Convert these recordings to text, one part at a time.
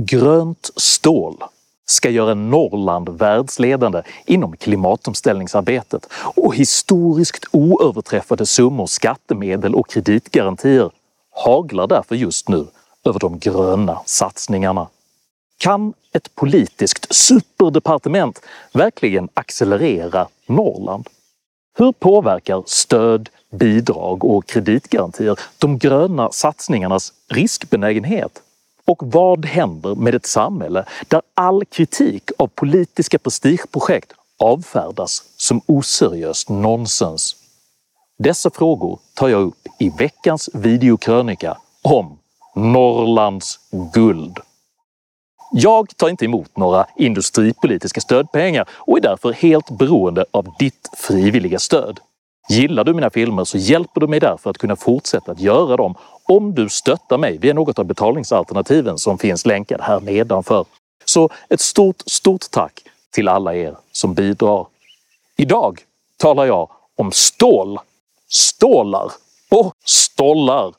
Grönt stål ska göra Norrland världsledande inom klimatomställningsarbetet och historiskt oöverträffade summor skattemedel och kreditgarantier haglar därför just nu över de gröna satsningarna. Kan ett politiskt superdepartement verkligen accelerera Norrland? Hur påverkar stöd, bidrag och kreditgarantier de gröna satsningarnas riskbenägenhet? Och vad händer med ett samhälle där all kritik av politiska prestigeprojekt avfärdas som oseriöst nonsens? Dessa frågor tar jag upp i veckans videokrönika om Norrlands guld. Jag tar inte emot några industripolitiska stödpengar och är därför helt beroende av ditt frivilliga stöd. Gillar du mina filmer så hjälper du mig därför att kunna fortsätta att göra dem om du stöttar mig via något av betalningsalternativen som finns länkad här nedanför. Så ett stort, stort tack till alla er som bidrar. Idag talar jag om stål, stålar och stollar.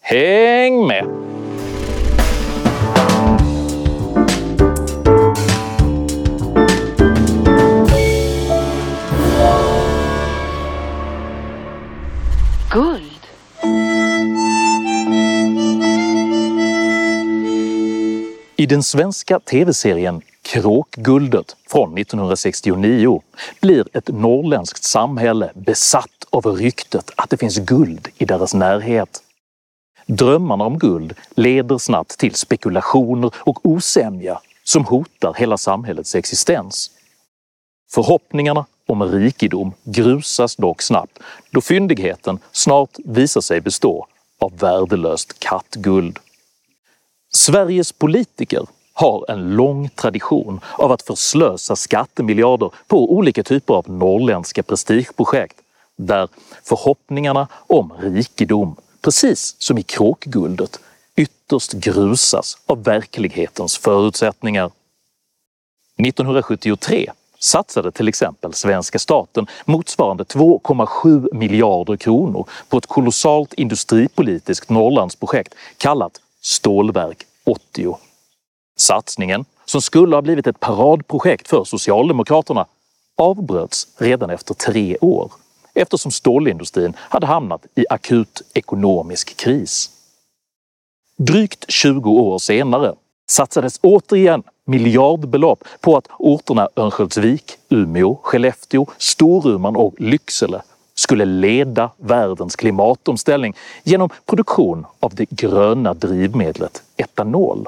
Häng med! I den svenska tv-serien Kråkguldet från 1969 blir ett norrländskt samhälle besatt av ryktet att det finns guld i deras närhet. Drömmarna om guld leder snabbt till spekulationer och osämja som hotar hela samhällets existens. Förhoppningarna om rikedom grusas dock snabbt då fyndigheten snart visar sig bestå av värdelöst kattguld. Sveriges politiker har en lång tradition av att förslösa skattemiljarder på olika typer av norrländska prestigeprojekt där förhoppningarna om rikedom, precis som i kråkguldet, ytterst grusas av verklighetens förutsättningar. 1973 satsade till exempel svenska staten motsvarande 2,7 miljarder kronor på ett kolossalt industripolitiskt Norrlandsprojekt kallat Stålverk 80. Satsningen, som skulle ha blivit ett paradprojekt för Socialdemokraterna, avbröts redan efter tre år eftersom stålindustrin hade hamnat i akut ekonomisk kris. Drygt 20 år senare satsades återigen miljardbelopp på att orterna Örnsköldsvik, Umeå, Skellefteå, Storuman och Lycksele skulle leda världens klimatomställning genom produktion av det gröna drivmedlet etanol.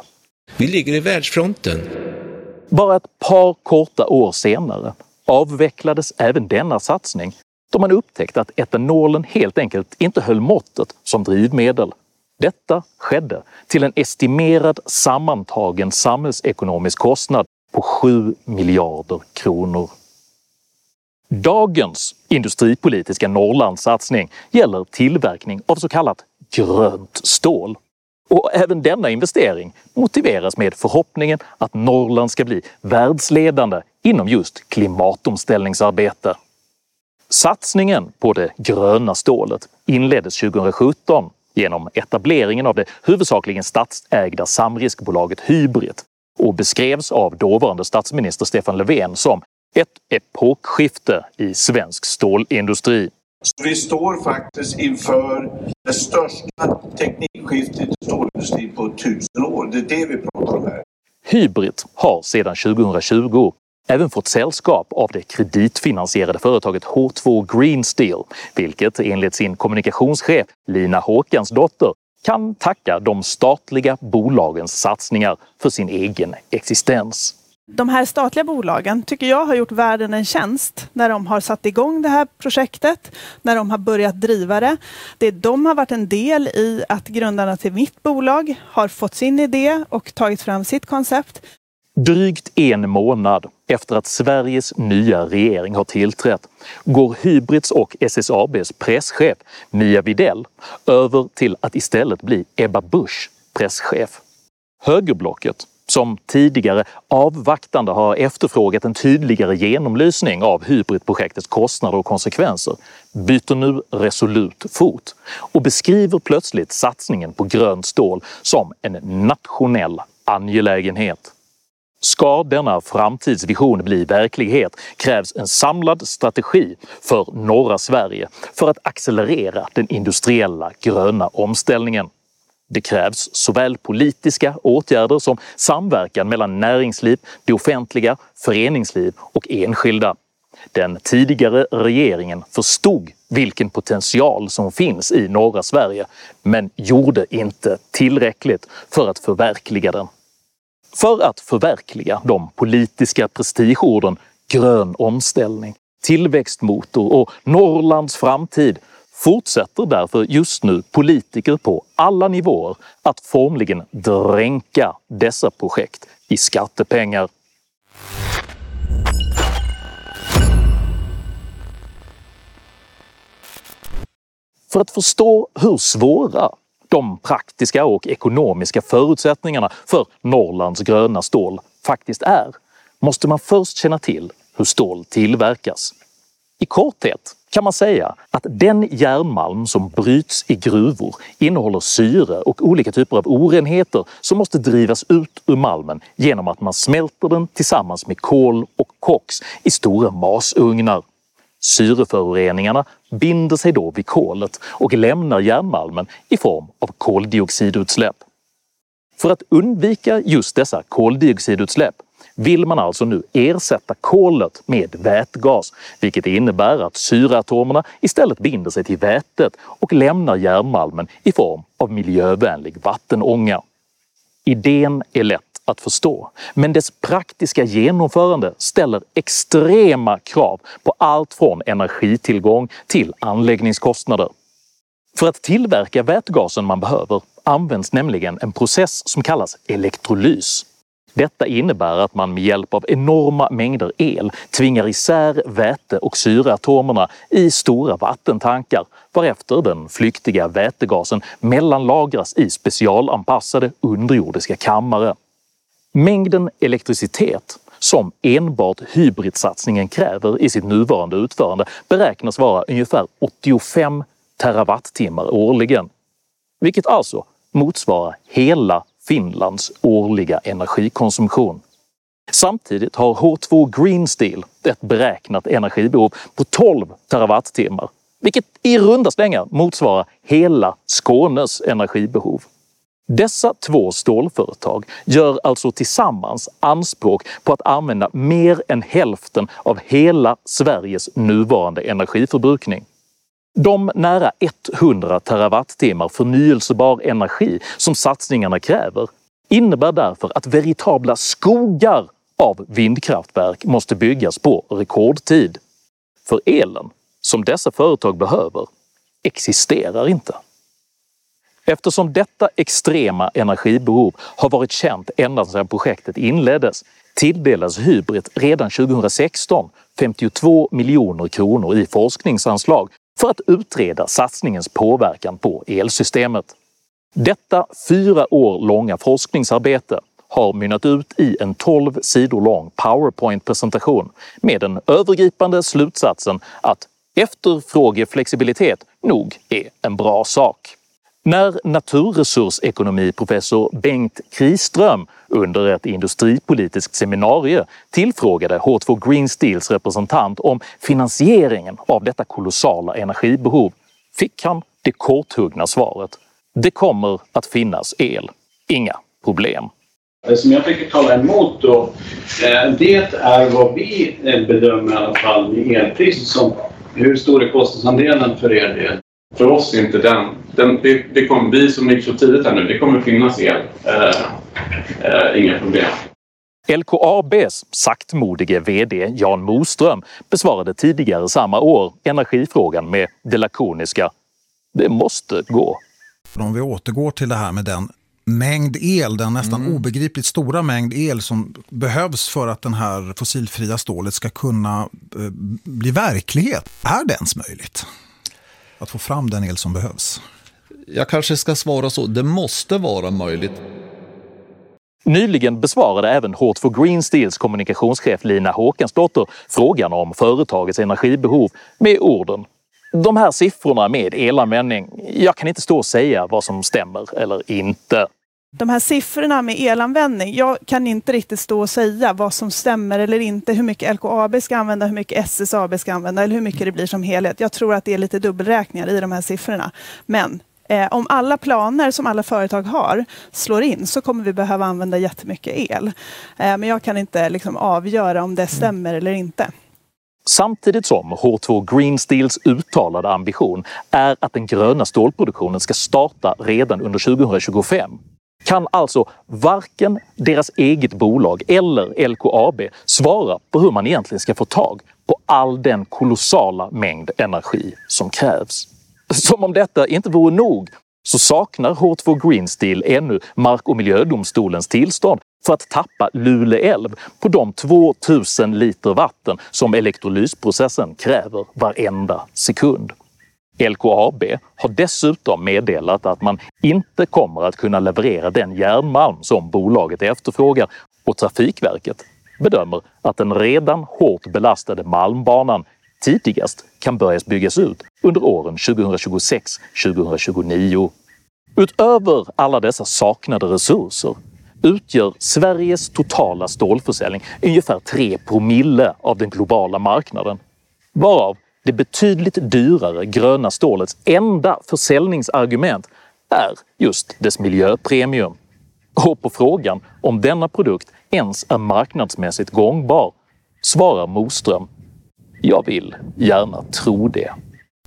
Vi ligger i världsfronten. Bara ett par korta år senare avvecklades även denna satsning då man upptäckte att etanolen helt enkelt inte höll måttet som drivmedel. Detta skedde till en estimerad sammantagen samhällsekonomisk kostnad på 7 miljarder kronor. Dagens industripolitiska Norrlandssatsning gäller tillverkning av så kallat grönt stål. Och även denna investering motiveras med förhoppningen att Norrland ska bli världsledande inom just klimatomställningsarbete. Satsningen på det gröna stålet inleddes 2017 genom etableringen av det huvudsakligen statsägda samriskbolaget Hybrit och beskrevs av dåvarande statsminister Stefan Löfven som ett epokskifte i svensk stålindustri. Vi står faktiskt inför det största teknikskiftet i stålindustrin på tusen år. Det är det vi pratar om här. Hybrit har sedan 2020 även fått sällskap av det kreditfinansierade företaget H2 Green Steel, vilket enligt sin kommunikationschef Lina Håkansdotter kan tacka de statliga bolagens satsningar för sin egen existens. De här statliga bolagen tycker jag har gjort världen en tjänst när de har satt igång det här projektet, när de har börjat driva det. det de har varit en del i att grundarna till mitt bolag har fått sin idé och tagit fram sitt koncept. Drygt en månad efter att Sveriges nya regering har tillträtt går Hybrits och SSABs presschef Mia Videll över till att istället bli Ebba Busch presschef. Högerblocket, som tidigare avvaktande har efterfrågat en tydligare genomlysning av Hybritprojektets kostnader och konsekvenser, byter nu resolut fot och beskriver plötsligt satsningen på grönt stål som en nationell angelägenhet. Ska denna framtidsvision bli verklighet krävs en samlad strategi för norra Sverige för att accelerera den industriella gröna omställningen. Det krävs såväl politiska åtgärder som samverkan mellan näringsliv, det offentliga, föreningsliv och enskilda. Den tidigare regeringen förstod vilken potential som finns i norra Sverige men gjorde inte tillräckligt för att förverkliga den. För att förverkliga de politiska prestigeorden grön omställning, tillväxtmotor och Norrlands framtid fortsätter därför just nu politiker på alla nivåer att formligen dränka dessa projekt i skattepengar. För att förstå hur svåra de praktiska och ekonomiska förutsättningarna för Norrlands gröna stål faktiskt är måste man först känna till hur stål tillverkas. I korthet kan man säga att den järnmalm som bryts i gruvor innehåller syre och olika typer av orenheter som måste drivas ut ur malmen genom att man smälter den tillsammans med kol och koks i stora masugnar. Syreföroreningarna binder sig då vid kolet och lämnar järnmalmen i form av koldioxidutsläpp. För att undvika just dessa koldioxidutsläpp vill man alltså nu ersätta kolet med vätgas, vilket innebär att syreatomerna istället binder sig till vätet och lämnar järnmalmen i form av miljövänlig vattenånga. Idén är lätt att förstå, men dess praktiska genomförande ställer extrema krav på allt från energitillgång till anläggningskostnader. För att tillverka vätgasen man behöver används nämligen en process som kallas elektrolys. Detta innebär att man med hjälp av enorma mängder el tvingar isär väte och syreatomerna i stora vattentankar varefter den flyktiga vätegasen mellanlagras i specialanpassade underjordiska kammare. Mängden elektricitet som enbart hybridsatsningen kräver i sitt nuvarande utförande beräknas vara ungefär 85 terawattimmar årligen. Vilket alltså motsvarar hela Finlands årliga energikonsumtion. Samtidigt har H2 Green Steel ett beräknat energibehov på 12 terawattimmar, vilket i runda slängar motsvarar hela Skånes energibehov. Dessa två stålföretag gör alltså tillsammans anspråk på att använda mer än hälften av hela Sveriges nuvarande energiförbrukning. De nära 100 terawattimmar förnyelsebar energi som satsningarna kräver innebär därför att veritabla skogar av vindkraftverk måste byggas på rekordtid. För elen som dessa företag behöver existerar inte. Eftersom detta extrema energibehov har varit känt ända sedan projektet inleddes tilldelas Hybrit redan 2016 52 miljoner kronor i forskningsanslag för att utreda satsningens påverkan på elsystemet. Detta fyra år långa forskningsarbete har mynnat ut i en 12 sidor lång powerpoint-presentation med den övergripande slutsatsen att efterfrågeflexibilitet nog är en bra sak. När naturresursekonomiprofessor Bengt Kriström under ett industripolitiskt seminarium tillfrågade H2 Green Steels representant om finansieringen av detta kolossala energibehov fick han det korthuggna svaret. Det kommer att finnas el. Inga problem. Det som jag tycker talar emot då, eh, det är vad vi eh, bedömer i alla fall med elpriset som hur stor är kostnadsandelen för er del? För oss är inte den... den det, det kommer, vi som gick så tidigt här nu, det kommer finnas el. Eh, eh, inga problem. LKABs saktmodige VD Jan Moström besvarade tidigare samma år energifrågan med det lakoniska “Det måste gå”. Om vi återgår till det här med den mängd el, den nästan mm. obegripligt stora mängd el som behövs för att den här fossilfria stålet ska kunna eh, bli verklighet. Är det ens möjligt? Att få fram den el som behövs? Jag kanske ska svara så, det måste vara möjligt. Nyligen besvarade även H2 Green Steels kommunikationschef Lina Håkansdotter frågan om företagets energibehov med orden “De här siffrorna med elanvändning, jag kan inte stå och säga vad som stämmer eller inte” De här siffrorna med elanvändning, jag kan inte riktigt stå och säga vad som stämmer eller inte, hur mycket LKAB ska använda, hur mycket SSAB ska använda eller hur mycket det blir som helhet. Jag tror att det är lite dubbelräkningar i de här siffrorna. Men eh, om alla planer som alla företag har slår in så kommer vi behöva använda jättemycket el. Eh, men jag kan inte liksom, avgöra om det stämmer eller inte. Samtidigt som H2 Green Steels uttalade ambition är att den gröna stålproduktionen ska starta redan under 2025 kan alltså varken deras eget bolag eller LKAB svara på hur man egentligen ska få tag på all den kolossala mängd energi som krävs. Som om detta inte vore nog så saknar H2 Green Steel ännu Mark och miljödomstolens tillstånd för att tappa Lule älv på de 2000 liter vatten som elektrolysprocessen kräver varenda sekund. LKAB har dessutom meddelat att man inte kommer att kunna leverera den järnmalm som bolaget efterfrågar och Trafikverket bedömer att den redan hårt belastade Malmbanan tidigast kan börja byggas ut under åren 2026-2029. Utöver alla dessa saknade resurser utgör Sveriges totala stålförsäljning ungefär 3 promille av den globala marknaden. Varav det betydligt dyrare gröna stålets enda försäljningsargument är just dess miljöpremium. Och på frågan om denna produkt ens är marknadsmässigt gångbar svarar Moström “Jag vill gärna tro det”.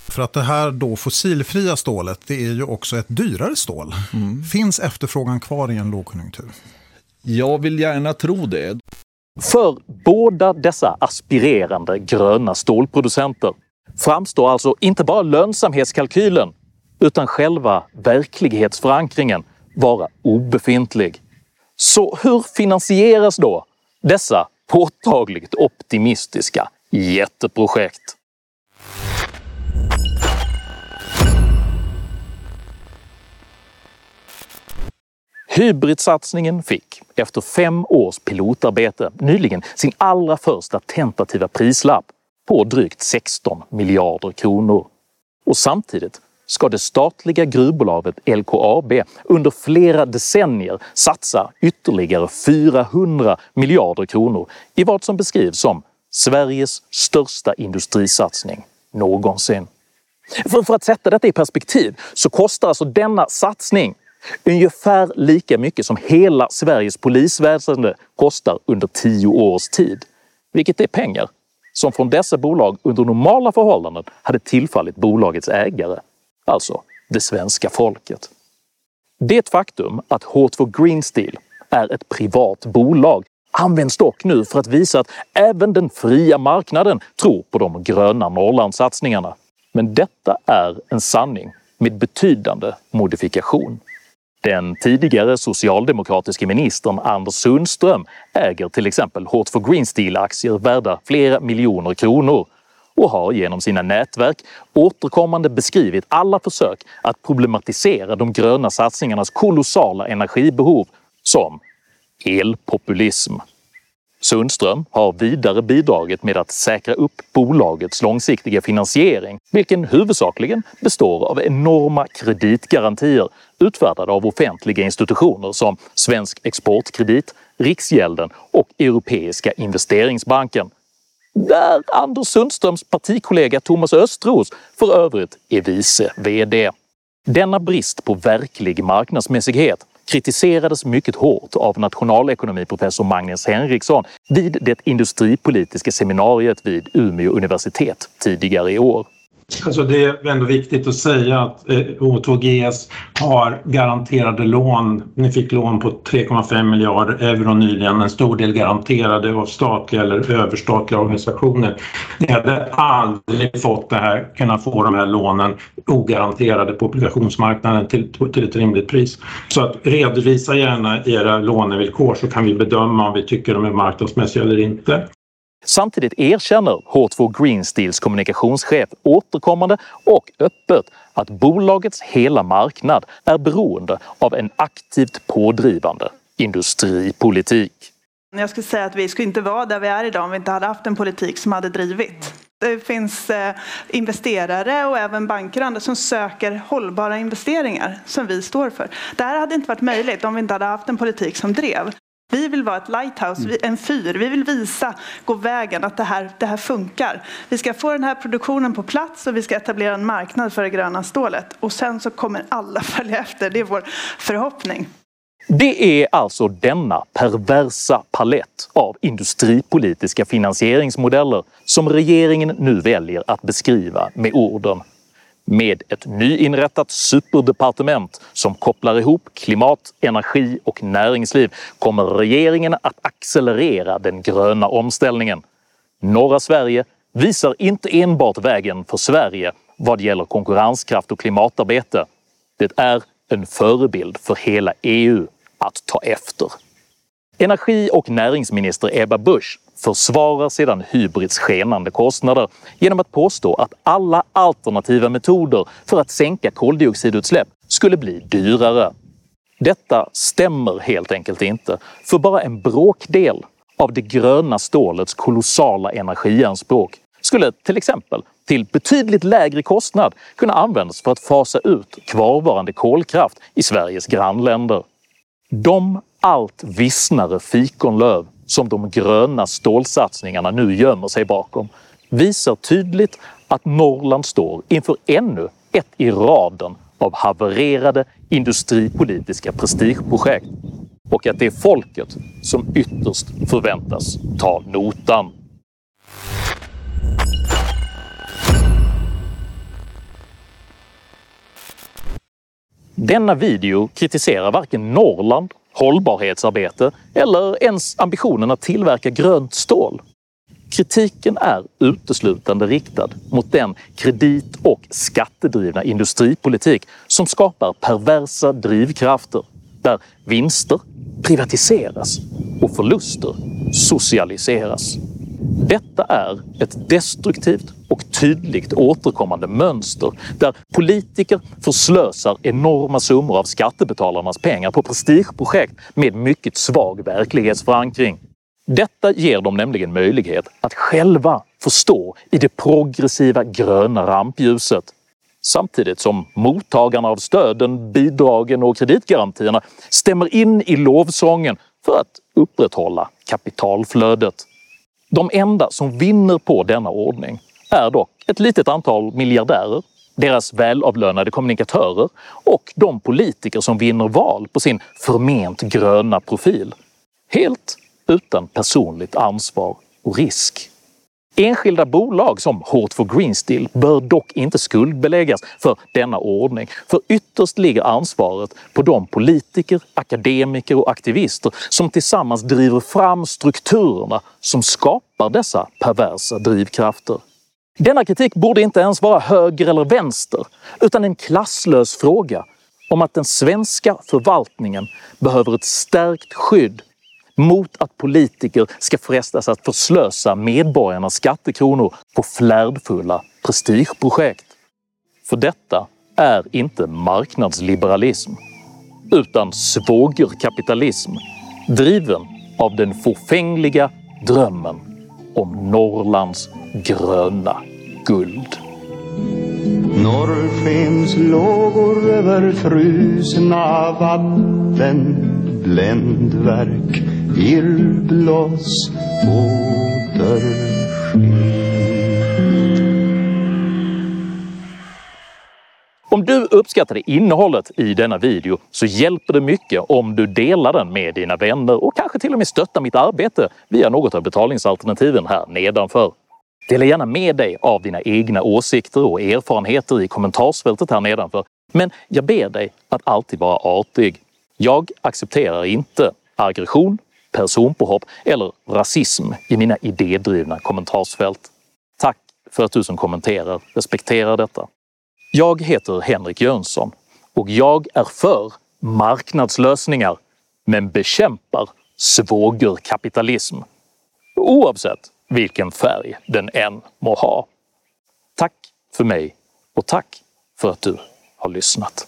För att det här då fossilfria stålet, det är ju också ett dyrare stål. Mm. Finns efterfrågan kvar i en lågkonjunktur? Jag vill gärna tro det. För båda dessa aspirerande gröna stålproducenter framstår alltså inte bara lönsamhetskalkylen utan själva verklighetsförankringen vara obefintlig. Så hur finansieras då dessa påtagligt optimistiska jätteprojekt? Hybridsatsningen fick, efter fem års pilotarbete, nyligen sin allra första tentativa prislapp på drygt 16 miljarder kronor. Och samtidigt ska det statliga gruvbolaget LKAB under flera decennier satsa ytterligare 400 miljarder kronor i vad som beskrivs som Sveriges största industrisatsning någonsin. För, för att sätta detta i perspektiv så kostar alltså denna satsning ungefär lika mycket som hela Sveriges polisväsende kostar under tio års tid. Vilket är pengar som från dessa bolag under normala förhållanden hade tillfallit bolagets ägare, alltså det svenska folket. Det faktum att H2 Green Steel är ett privat bolag används dock nu för att visa att även den fria marknaden tror på de gröna Norrlandssatsningarna. Men detta är en sanning med betydande modifikation. Den tidigare socialdemokratiske ministern Anders Sundström äger till exempel H2 Green Steel-aktier värda flera miljoner kronor och har genom sina nätverk återkommande beskrivit alla försök att problematisera de gröna satsningarnas kolossala energibehov som elpopulism. Sundström har vidare bidragit med att säkra upp bolagets långsiktiga finansiering, vilken huvudsakligen består av enorma kreditgarantier utfärdade av offentliga institutioner som Svensk Exportkredit, Riksgälden och Europeiska investeringsbanken. Där Anders Sundströms partikollega Thomas Östros för övrigt är vice VD. Denna brist på verklig marknadsmässighet kritiserades mycket hårt av nationalekonomiprofessor Magnus Henriksson vid det industripolitiska seminariet vid Umeå universitet tidigare i år. Alltså det är ändå viktigt att säga att eh, O2GS har garanterade lån. Ni fick lån på 3,5 miljarder euro nyligen, en stor del garanterade av statliga eller överstatliga organisationer. Ni hade aldrig fått det här, kunnat få de här lånen ogaranterade på obligationsmarknaden till, till ett rimligt pris. Så att redovisa gärna era lånevillkor så kan vi bedöma om vi tycker de är marknadsmässiga eller inte. Samtidigt erkänner H2 Green Steels kommunikationschef återkommande och öppet att bolagets hela marknad är beroende av en aktivt pådrivande industripolitik. Jag skulle säga att vi skulle inte vara där vi är idag om vi inte hade haft en politik som hade drivit Det finns eh, investerare och även banker och andra som söker hållbara investeringar som vi står för. Det här hade inte varit möjligt om vi inte hade haft en politik som drev. Vi vill vara ett lighthouse, en fyr. Vi vill visa, gå vägen, att det här, det här funkar. Vi ska få den här produktionen på plats och vi ska etablera en marknad för det gröna stålet. Och sen så kommer alla följa efter. Det är vår förhoppning. Det är alltså denna perversa palett av industripolitiska finansieringsmodeller som regeringen nu väljer att beskriva med orden med ett nyinrättat superdepartement som kopplar ihop klimat, energi och näringsliv kommer regeringen att accelerera den gröna omställningen. Norra Sverige visar inte enbart vägen för Sverige vad gäller konkurrenskraft och klimatarbete. Det är en förebild för hela EU att ta efter. Energi och näringsminister Ebba Busch försvarar sedan Hybrids skenande kostnader genom att påstå att alla alternativa metoder för att sänka koldioxidutsläpp skulle bli dyrare. Detta stämmer helt enkelt inte, för bara en bråkdel av det gröna stålets kolossala energianspråk skulle till exempel till betydligt lägre kostnad kunna användas för att fasa ut kvarvarande kolkraft i Sveriges grannländer. De allt vissnare fikonlöv som de gröna stålsatsningarna nu gömmer sig bakom visar tydligt att Norrland står inför ännu ett i raden av havererade industripolitiska prestigeprojekt och att det är folket som ytterst förväntas ta notan. Denna video kritiserar varken Norrland, hållbarhetsarbete eller ens ambitionen att tillverka grönt stål. Kritiken är uteslutande riktad mot den kredit och skattedrivna industripolitik som skapar perversa drivkrafter där vinster privatiseras och förluster socialiseras. Detta är ett destruktivt och tydligt återkommande mönster där politiker förslösar enorma summor av skattebetalarnas pengar på prestigeprojekt med mycket svag verklighetsförankring. Detta ger dem nämligen möjlighet att själva förstå i det progressiva gröna rampljuset samtidigt som mottagarna av stöden, bidragen och kreditgarantierna stämmer in i lovsången för att upprätthålla kapitalflödet. De enda som vinner på denna ordning är dock ett litet antal miljardärer, deras välavlönade kommunikatörer och de politiker som vinner val på sin förment gröna profil. Helt utan personligt ansvar och risk. Enskilda bolag som Hårt for Green Steel bör dock inte skuldbeläggas för denna ordning, för ytterst ligger ansvaret på de politiker, akademiker och aktivister som tillsammans driver fram strukturerna som skapar dessa perversa drivkrafter. Denna kritik borde inte ens vara höger eller vänster, utan en klasslös fråga om att den svenska förvaltningen behöver ett stärkt skydd mot att politiker ska frestas att förslösa medborgarnas skattekronor på flärdfulla prestigeprojekt. För detta är inte marknadsliberalism, utan svågerkapitalism driven av den förfängliga drömmen om Norrlands gröna guld. Norrskens lågor över frusna vatten Bländverk, irrbloss, Om du uppskattade innehållet i denna video så hjälper det mycket om du delar den med dina vänner och kanske till och med stöttar mitt arbete via något av betalningsalternativen här nedanför. Dela gärna med dig av dina egna åsikter och erfarenheter i kommentarsfältet här nedanför. Men jag ber dig att alltid vara artig. Jag accepterar inte aggression, personpåhopp eller rasism i mina idédrivna kommentarsfält. Tack för att du som kommenterar respekterar detta. Jag heter Henrik Jönsson och jag är för marknadslösningar men bekämpar svågerkapitalism. Oavsett vilken färg den än må ha. Tack för mig och tack för att du har lyssnat.